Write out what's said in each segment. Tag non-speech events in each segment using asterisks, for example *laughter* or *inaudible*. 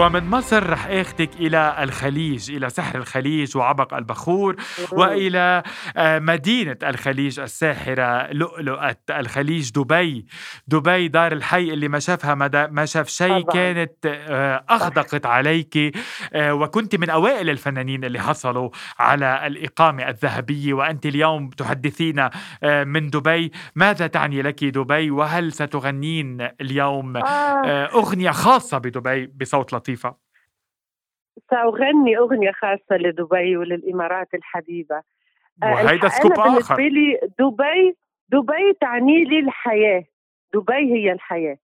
ومن مصر رح اخذك إلى الخليج إلى سحر الخليج وعبق البخور وإلى آه، مدينة الخليج الساحرة لؤلؤة الخليج دبي. دبي دار الحي اللي ما شافها ما شاف شيء كانت آه، اغدقت عليك. آه، وكنت من أوائل الفنانين اللي حصلوا على الإقامة الذهبية. وأنت اليوم تحدثينا من دبي. ماذا تعني لك دبي؟ وهل ستغنين اليوم أغنية خاصة بدبي بصوت لطيفة. سأغني أغنية خاصة لدبي وللإمارات الحبيبة. آه، وهيدا سكوب آخر بالنسبة لي دبي دبي تعني لي الحياة. دبي هي الحياة.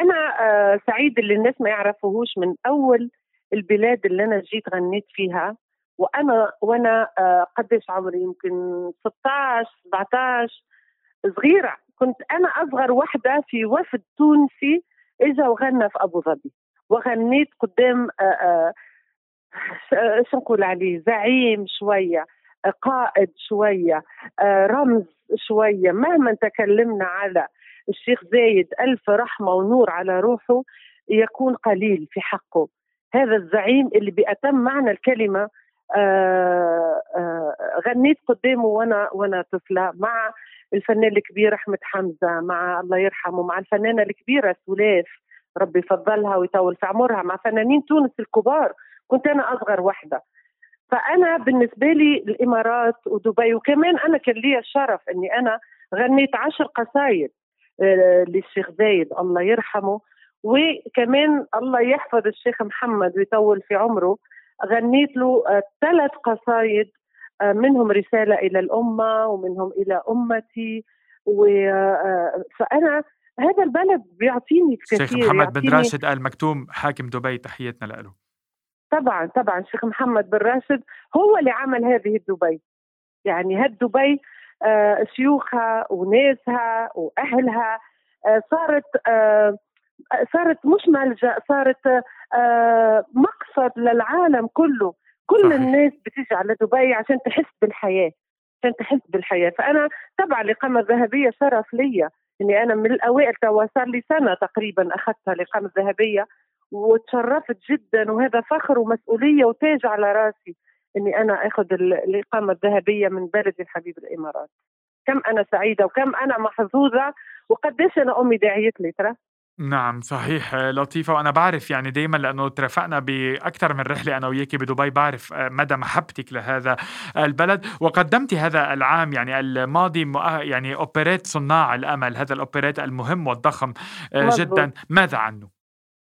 أنا آه، سعيد اللي الناس ما يعرفوهوش من أول البلاد اللي أنا جيت غنيت فيها. وأنا وأنا آه، قديش عمري؟ يمكن 16 17 صغيرة. كنت أنا أصغر وحدة في وفد تونسي إجا وغنى في أبو ظبي. وغنيت قدام آه، آه، شو نقول عليه زعيم شوية قائد شوية آه، رمز شوية. مهما تكلمنا على الشيخ زايد ألف رحمة ونور على روحه يكون قليل في حقه. هذا الزعيم اللي بأتم معنى الكلمة غنيت قدامه وأنا وأنا طفلة مع الفنان الكبير أحمد حمزة مع الله يرحمه مع الفنانة الكبيرة سلاف ربي يفضلها ويطول في عمرها مع فنانين تونس الكبار. كنت أنا أصغر واحدة. فأنا بالنسبة لي الإمارات ودبي وكمان أنا كان لي الشرف إني أنا غنيت عشر قصايد آه، للشيخ زايد الله يرحمه. وكمان الله يحفظ الشيخ محمد ويطول في عمره. غنيت له آه، ثلاث قصايد آه، منهم رسالة إلى الأمة ومنهم إلى أمتي. و فأنا هذا البلد بيعطيني كثير الشيخ محمد بن راشد آل مكتوم حاكم دبي تحياتنا له. طبعا طبعا الشيخ محمد بن راشد هو اللي عمل هذه دبي. يعني هاد دبي آه شيوخها وناسها وأهلها آه صارت آه صارت مش ملجأ صارت آه مقصد للعالم كله. كل صحيح. الناس بتيجي على دبي عشان تحس بالحياة عشان تحس بالحياة. فأنا طبعا الاقامه الذهبيه شرف ليا. إني أنا من الأوائل توا صار لي سنة تقريبا أخذتها الاقامه الذهبيه وتشرفت جدا وهذا فخر ومسؤولية وتاج على راسي إني أنا أخذ الاقامه الذهبية من بلدي الحبيب الإمارات. كم أنا سعيدة وكم أنا محظوظة وقديش أنا أمي داعيت لي ترى؟ نعم صحيح لطيفة وأنا بعرف يعني دايما لأنه ترافقنا بأكثر من رحلة أنا وياكي بدبي بعرف مدى محبتك لهذا البلد وقدمتي هذا العام يعني الماضي يعني أوبريت صناع الأمل هذا الأوبريت المهم والضخم جدا ماذا عنه؟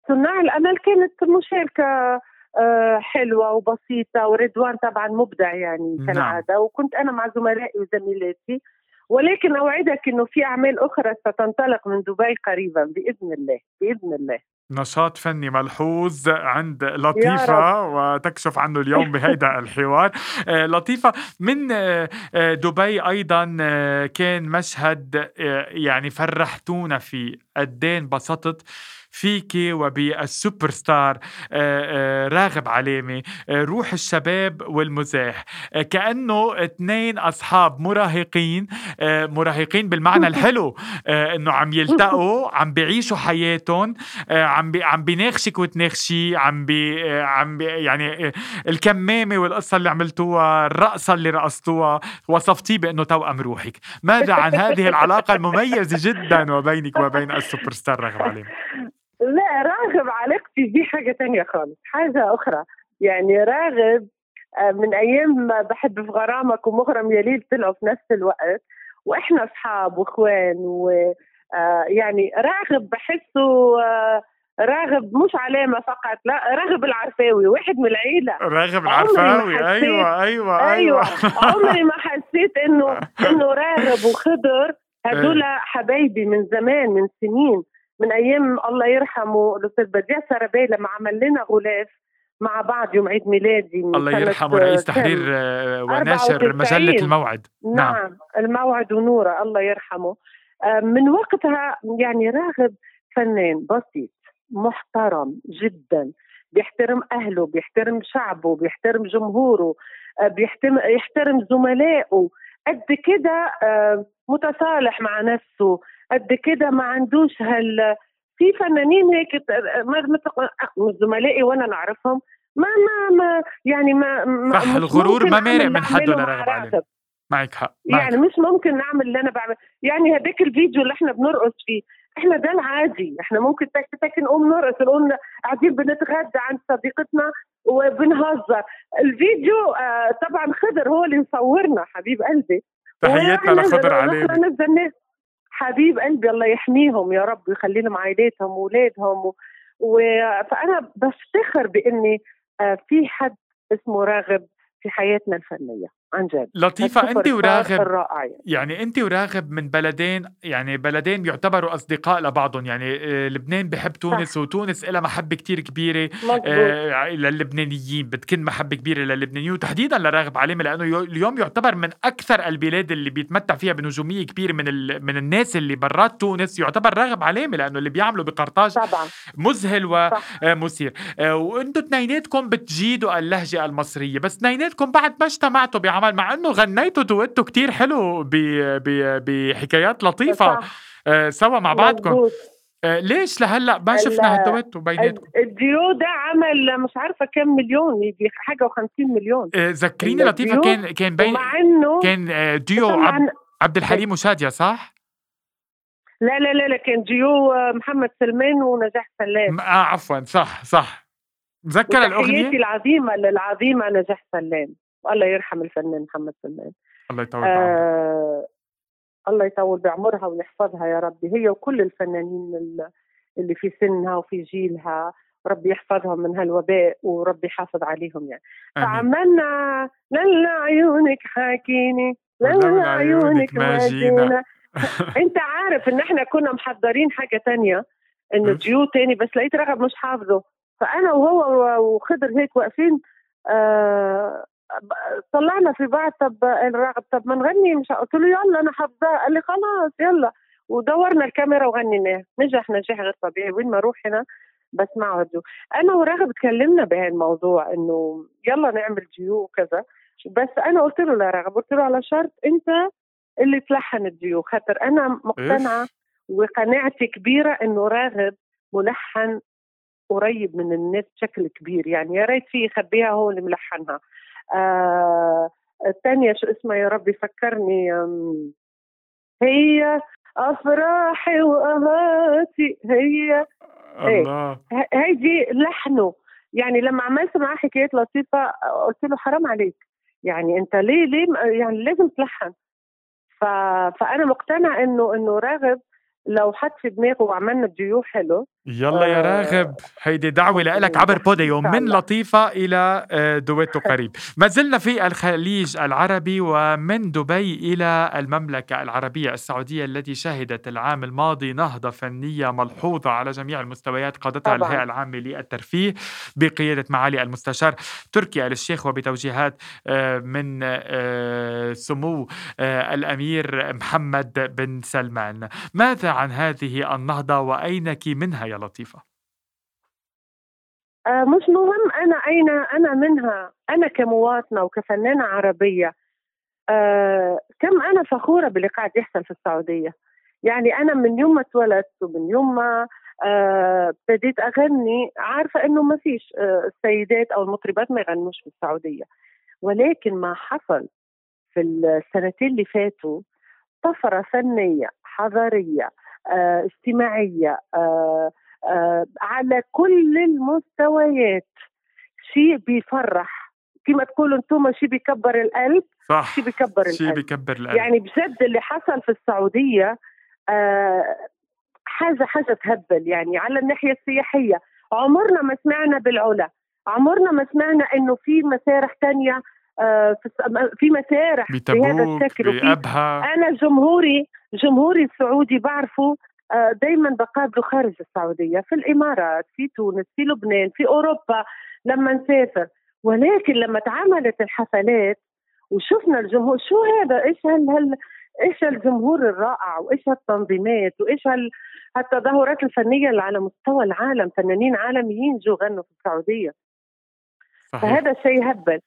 صناع الأمل كانت مشاركة آه، حلوة وبسيطة ورضوان طبعا مبدع يعني كالعادة نعم. وكنت أنا مع زملائي وزميلاتي ولكن أوعدك إنه في أعمال أخرى ستنطلق من دبي قريبا بإذن الله بإذن الله. نشاط فني ملحوظ عند لطيفة وتكشف عنه اليوم بهيدأ *laughs* الحوار. آه، لطيفة من آه، آه، دبي أيضا كان مشهد يعني فرحتونا فيه قدين انبسطت فيك وبالسوبر ستار راغب علامي روح الشباب والمزاح. كأنه اثنين أصحاب مراهقين مراهقين بالمعنى الحلو إنه عم يلتقوا عم بيعيشوا حياتهم عم بي عم بيناخشك وتناخشي عم بي عم بي يعني الكمامة والقصة اللي عملتوها الرقصة اللي رقصتوها وصفتيه بأنه توأم روحك. ماذا عن هذه العلاقة المميزة جدا وبينك وبين السوبر ستار راغب علامة لا راغب علاقتي بيه حاجة تانية خالص حاجة أخرى. يعني راغب آه، من أيام ما بحب في غرامك ومغرم يليل طلعوا في نفس الوقت وإحنا أصحاب وإخوان و آه، يعني راغب بحسه آه، راغب مش علامة فقط لا راغب العرفاوي واحد من العيلة. راغب العرفاوي أيوة أيوة أيوة. عمري ما حسيت إنه *laughs* إنه راغب وخضر. هدول إيه. حبايبي من زمان من سنين. من أيام الله يرحمه الأستاذ بديع سربي لما عمل لنا غلاف مع بعض يوم عيد ميلادي الله يرحمه رئيس تحرير آه، وناشر مجلة الموعد. نعم, نعم الموعد ونورة الله يرحمه. آه، من وقتها يعني راغب فنان بسيط محترم جدا بيحترم أهله بيحترم شعبه بيحترم جمهوره آه، بيحترم يحترم زملائه. قد كده متصالح مع نفسه. قد كده ما عندوش هال في فنانين هيك مثل زملائي وأنا نعرفهم ما ما ما يعني ما صح الغرور ما مارق من حد ولا راغب عليه. معك حق يعني مش ممكن نعمل اللي أنا بعمل. يعني هذاك الفيديو اللي إحنا بنرقص فيه إحنا ده العادي. إحنا ممكن تك تك نقوم نرقص نقوم قاعدين بنتغدى عند صديقتنا وبنهزر. الفيديو آه طبعا خضر هو اللي مصورنا حبيب قلبي. تحياتنا لخضر عليه حبيب قلبي الله يحميهم يا رب ويخلي لهم عائلاتهم واولادهم و... و... فأنا بفتخر بإني آه في حد اسمه راغب في حياتنا الفنية. عن جد. لطيفة أنت وراغب. الرائع يعني. أنت وراغب من بلدين يعني بلدين يعتبروا أصدقاء لبعضهم. يعني آه، لبنان بحب تونس صح. وتونس لها محبة كتير كبيرة. آه للبنانيين. بتكن محبة كبيرة للبنانيين. وتحديدا لراغب علامة لأنه اليوم يعتبر من أكثر البلاد اللي بيتمتع فيها بنجومية كبيرة من ال... من الناس اللي برات تونس. يعتبر راغب علامة لأنه اللي بيعملوا بقرطاج طبعا. مذهل ومثير آه وأنتم اثنيناتكم بتجيدوا اللهجة المصرية. بس اثنيناتكم بعد ما اجتمعتوا بعمل مع إنه غنيتوا دويتو كتير حلو بحكايات لطيفة آه سوا مع بعضكم. آه ليش لهلأ ما شفنا هالدويتو بيناتكم؟ الديو ده عمل مش عارفة كم مليون يجي حاجة و50 مليون. آه ذكريني لطيفة كان كان بين مع إنه كان آه، ديو عبد, عبد الحليم وشادية صح؟ لا لا لا لا كان ديو آه، محمد سلمان ونجاح سلام. آه عفوا صح صح. مذكر الأغنية؟ العظيمة للعظيمة نجاح سلام. والله يرحم الفنان محمد سلمان. الله يطول آه الله يطول بعمرها ويحفظها يا ربي. هي وكل الفنانين اللي في سنها وفي جيلها ربي يحفظهم من هالوباء وربي يحافظ عليهم يعني. فعملنا لنا عيونك حاكيني لنا عيونك ما جينا. *laughs* انت عارف ان إحنا كنا محضرين حاجة تانية انه ديو تاني بس لقيت رغب مش حافظه. فأنا وهو وخضر هيك واقفين آه طلعنا في بعض طب الراغب طب ما نغني مش قلت له يلا أنا حافظاه. قال لي خلاص يلا. ودورنا الكاميرا وغنيناه. نجح نجاح غير طبيعي. وين ما أروح هنا بسمعه جو أنا وراغب تكلمنا بهالموضوع إنه يلا نعمل جيو وكذا. بس أنا قلت له لراغب قلت له على شرط أنت اللي تلحن الجيو. خاطر أنا مقتنعة وقناعتي كبيرة إنه راغب ملحن قريب من الناس بشكل كبير. يعني يا ريت في يخبيها هو اللي ملحنها. آه الثانية شو اسمها يا ربي فكرني هي أفراحي وأهاتي هي الله. هيدي لحنه. يعني لما عملت معاه حكايات لطيفة قلت له حرام عليك. يعني أنت ليه ليه يعني لازم تلحن. ف... فأنا مقتنع إنه إنه راغب لو حط في دماغه وعملنا ديو حلو يلا يا آه، راغب. هيدي دعوة لك عبر بوديو من لطيفة إلى آه، دويتو قريب. ما زلنا في الخليج العربي ومن دبي إلى المملكة العربية السعودية التي شهدت العام الماضي نهضة فنية ملحوظة على جميع المستويات قادتها الهيئة العامة للترفيه بقيادة معالي المستشار تركي آل الشيخ وبتوجيهات آه، من سمو الأمير محمد بن سلمان. ماذا عن هذه النهضة وأينك منها يا لطيفة؟ آه مش مهم. أنا أين؟ أنا منها. أنا كمواطنة وكفنانة عربية آه كم أنا فخورة باللي قاعد يحصل في السعودية. يعني أنا من يوم ما اتولدت ومن يوم ما آه، ابتديت أغني عارفة إنه ما فيش آه السيدات أو المطربات ما يغنوش في السعودية. ولكن ما حصل في السنتين اللي فاتوا طفرة فنية حضارية اجتماعية آه، آه، على كل المستويات. شيء بيفرح. كما تقولوا أنتم شيء بيكبر القلب صح. شيء بيكبر القلب. شيء بيكبر القلب. يعني بجد اللي حصل في السعودية حاجة حاجة تهبل. يعني على الناحية السياحية عمرنا ما سمعنا بالعلا. عمرنا ما سمعنا إنه في مسارح تانية في مسارح بهذا الشكل. أنا جمهوري جمهوري السعودي بعرفه آه، دائما بقابله خارج السعودية في الإمارات في تونس في لبنان في أوروبا لما نسافر. ولكن لما تعاملت الحفلات وشفنا الجمهور شو هذا؟ إيش هال هال إيش الجمهور الرائع؟ وإيش هالتنظيمات؟ وإيش هال هالتظاهرات الفنية اللي على مستوى العالم؟ فنانين عالميين جو غنوا في السعودية. صحيح. فهذا شيء هبل.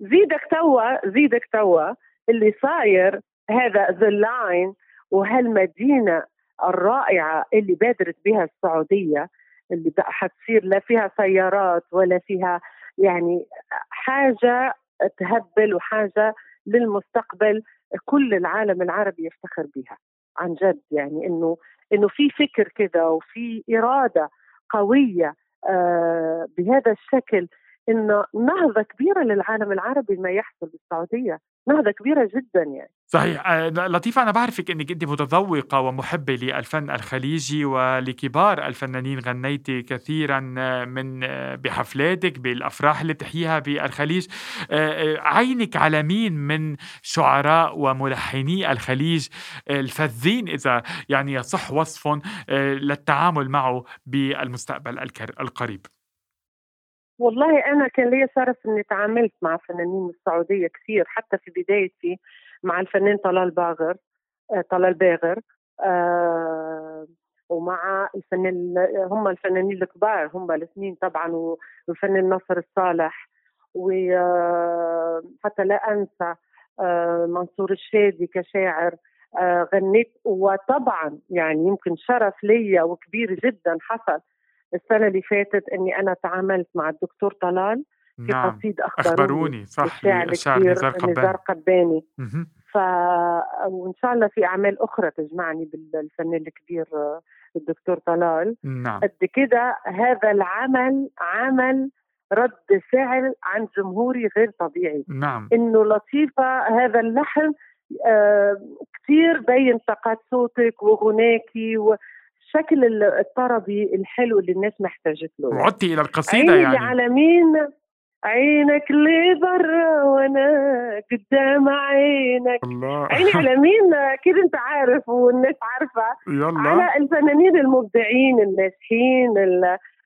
زيدك توا زيدك توا اللي صاير هذا The Line وهالمدينه الرائعة اللي بادرت بها السعودية اللي حتصير لا فيها سيارات ولا فيها يعني حاجة تهبل وحاجة للمستقبل كل العالم العربي يفتخر بها عن جد. يعني إنه إنه في فكر كذا وفي إرادة قوية آه بهذا الشكل إنه نهضة كبيرة للعالم العربي ما يحصل بالسعودية. نهضة كبيرة جدا يعني. صحيح. آه، لطيفة. أنا بعرفك أنك أنت متذوقة ومحبة للفن الخليجي ولكبار الفنانين. غنيتي كثيرا آه، من آه، بحفلاتك بالأفراح اللي بتحييها بالخليج. عينك على مين من شعراء وملحني الخليج الفذين إذا يعني يصح وصفهم للتعامل معه بالمستقبل القريب؟ والله أنا كان لي شرف إني تعاملت مع فنانين السعودية كثير حتى في بدايتي. مع الفنان طلال باغر آه، طلال باغر آه ومع الفنان هم الفنانين الكبار هم الاثنين طبعا والفنان ناصر الصالح وحتى آه، لا أنسى منصور الشادي كشاعر غنيت وطبعا يعني يمكن شرف ليا وكبير جدا حصل السنة اللي فاتت أني أنا تعاملت مع الدكتور طلال. في نعم. قصيد أخبروني, أخبروني صح الشاعر نزار قباني, نزار قباني. ف وإن شاء الله في أعمال أخرى تجمعني بالفنان الكبير الدكتور طلال نعم. قد كده هذا العمل عمل رد فعل عن جمهوري غير طبيعي نعم. إنه لطيفة هذا اللحن آه كثير بين طاقات صوتك وغناكي و الشكل الطربي الحلو اللي الناس محتاجت له وعدتي إلى القصيدة يعني على مين عينك اللي برا وأنا قدام عينك. الله. عيني على مين؟ أكيد أنت عارف والناس عارفة. يلا. على الفنانين المبدعين الناجحين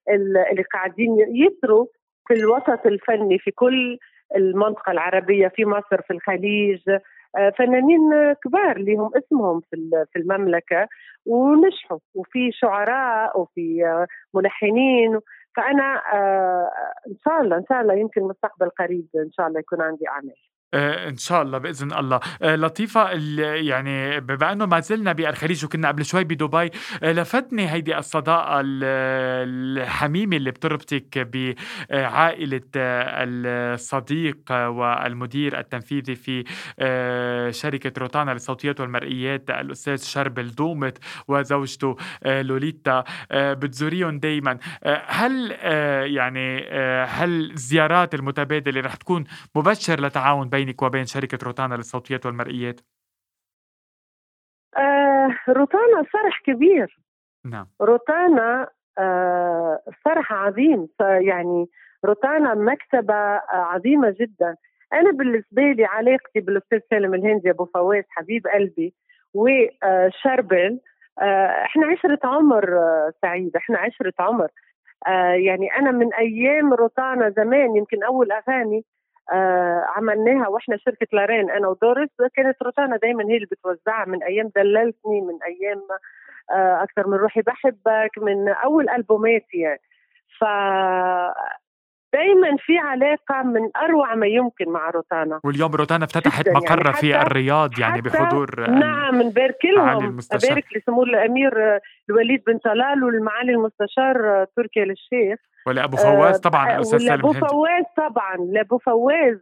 اللي قاعدين يسروا في الوسط الفني في كل المنطقة العربية في مصر في الخليج. آه، فنانين كبار لهم اسمهم في في المملكة ونجحوا. وفي شعراء وفي آه، ملحنين. فأنا آه، إن شاء الله إن شاء الله يمكن مستقبل قريب إن شاء الله يكون عندي اعمال إن شاء الله بإذن الله. آه، لطيفة يعني بما إنه ما زلنا بالخليج وكنا قبل شوي بدبي آه، لفتني هيدي الصداقة الحميمة اللي بتربطك بعائلة الصديق والمدير التنفيذي في شركة روتانا للصوتيات والمرئيات الأستاذ شربل دومت وزوجته لوليتا بتزوريهم دائما هل يعني هل الزيارات المتبادلة رح تكون مبشر لتعاون بين بينك وبين شركة روتانا للصوتيات والمرئيات؟ آه روتانا فرح كبير. نعم. روتانا آه فرح عظيم. يعني روتانا مكتبة آه عظيمة جدا. أنا بالنسبة لي علاقتي بالأستاذ سالم الهندي أبو فواز حبيب قلبي وشربل آه إحنا عشرة عمر آه سعيد. إحنا عشرة عمر. آه يعني أنا من أيام روتانا زمان يمكن أول أغاني آه عملناها وإحنا شركة لارين أنا ودورس كانت روتانا دائما هي اللي بتوزعها من أيام دللتني من أيام آه أكثر من روحي بحبك من أول ألبوماتي يعني. ف دائما في علاقة من أروع ما يمكن مع روتانا. واليوم روتانا افتتحت مقر يعني في الرياض يعني بحضور نعم نبارك لهم أبارك لسمو الأمير الوليد بن طلال والمعالي المستشار تركي الشيخ ولابو فواز آه، طبعا الاستاذ سالم لابو فواز طبعا لابو فواز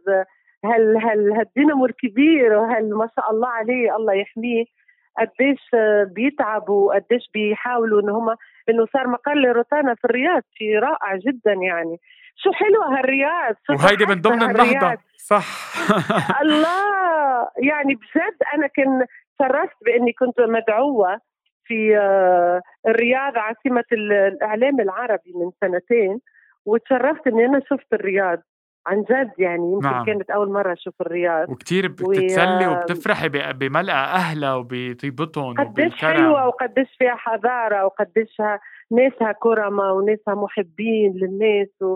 هل هل هالدينامو الكبير وهل ما شاء الله عليه الله يحميه قديش بيتعبوا قديش بيحاولوا إن هم إنه صار مقر لروتانا في الرياض شيء رائع جدا يعني. شو حلوة هالرياض وهيدي من ضمن النهضه صح. *laughs* الله يعني بجد أنا كنت شرفت بإني كنت مدعوة في آه، الرياض عاصمة الإعلام العربي من سنتين وتشرفت إني أنا شفت الرياض عن جد. يعني يمكن نعم. كانت أول مرة أشوف الرياض. وكثير بتتسلي و... وبتفرحي بملأ أهلها وبطيبتهم قديش حلوة وقديش فيها حضارة وقديش ناسها كرمه وناسها محبين للناس و...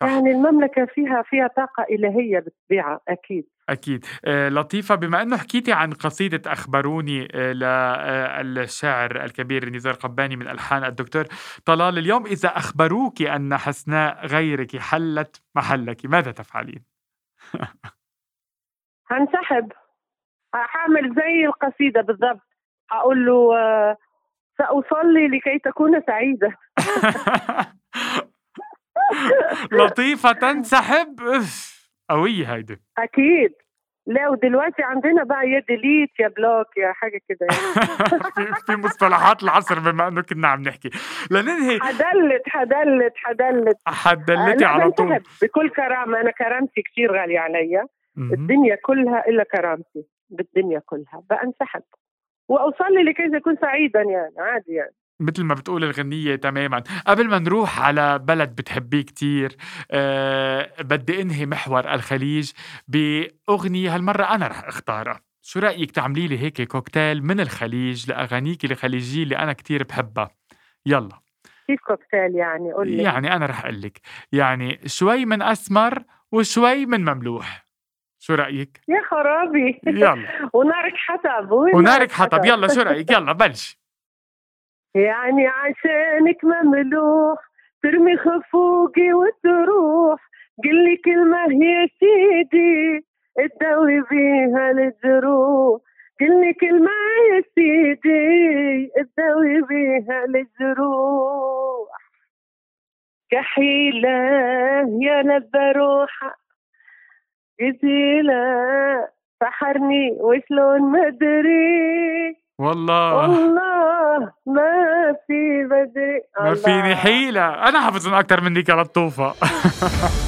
صح. يعني المملكة فيها فيها طاقة إلهية بالطبيعة أكيد. أكيد. آه لطيفة بما أنه حكيتي عن قصيدة أخبروني آه للشاعر الكبير نزار قباني من ألحان الدكتور طلال اليوم إذا أخبروك أن حسناء غيرك حلت محلك ماذا تفعلين؟ *laughs* هنسحب. هعمل زي القصيدة بالضبط. هقول له آه سأصلي لكي تكون سعيدة. *laughs* لطيفة تنسحب قوية هيدي. أكيد. لا ودلوقتي عندنا بقى يا delete يا block يا حاجة كده يعني. *laughs* في مصطلحات العصر بما أنه كنا عم نحكي. لننهي. حدلت حدلت حدلت. حدلتي على طول. بكل كرامة. أنا كرامتي كثير غالية علي الدنيا كلها إلا كرامتي بالدنيا كلها. بانسحب واصلي لكي اكون سعيدا يعني عادي يعني. مثل ما بتقول الغنية تماما. قبل ما نروح على بلد بتحبيه كتير أه بدي أنهي محور الخليج بأغنية هالمرة أنا رح أختارها. شو رأيك تعملي لي هيك كوكتيل من الخليج لأغانيك الخليجية اللي أنا كتير بحبها؟ يلا. كيف كوكتيل يعني؟ قول لي. يعني أنا رح أقول لك. يعني شوي من أسمر وشوي من مملوح. شو رأيك؟ يا خرابي. يلا. *laughs* ونارك حطب ونارك حطب. يلا شو رأيك؟ يلا بلش. يعني عشانك مملوح ترمي خفوقي وتروح. قلي كلمة يا سيدي تداوي بيها الجروح قلي كلمة يا سيدي تداوي بيها الجروح كحيلة يا لبى روحة جزيلة سحرني وشلون مدري والله. والله. ما في بدري ما فيني حيلة. أنا حافظ أكثر منك يا لطوفة *laughs*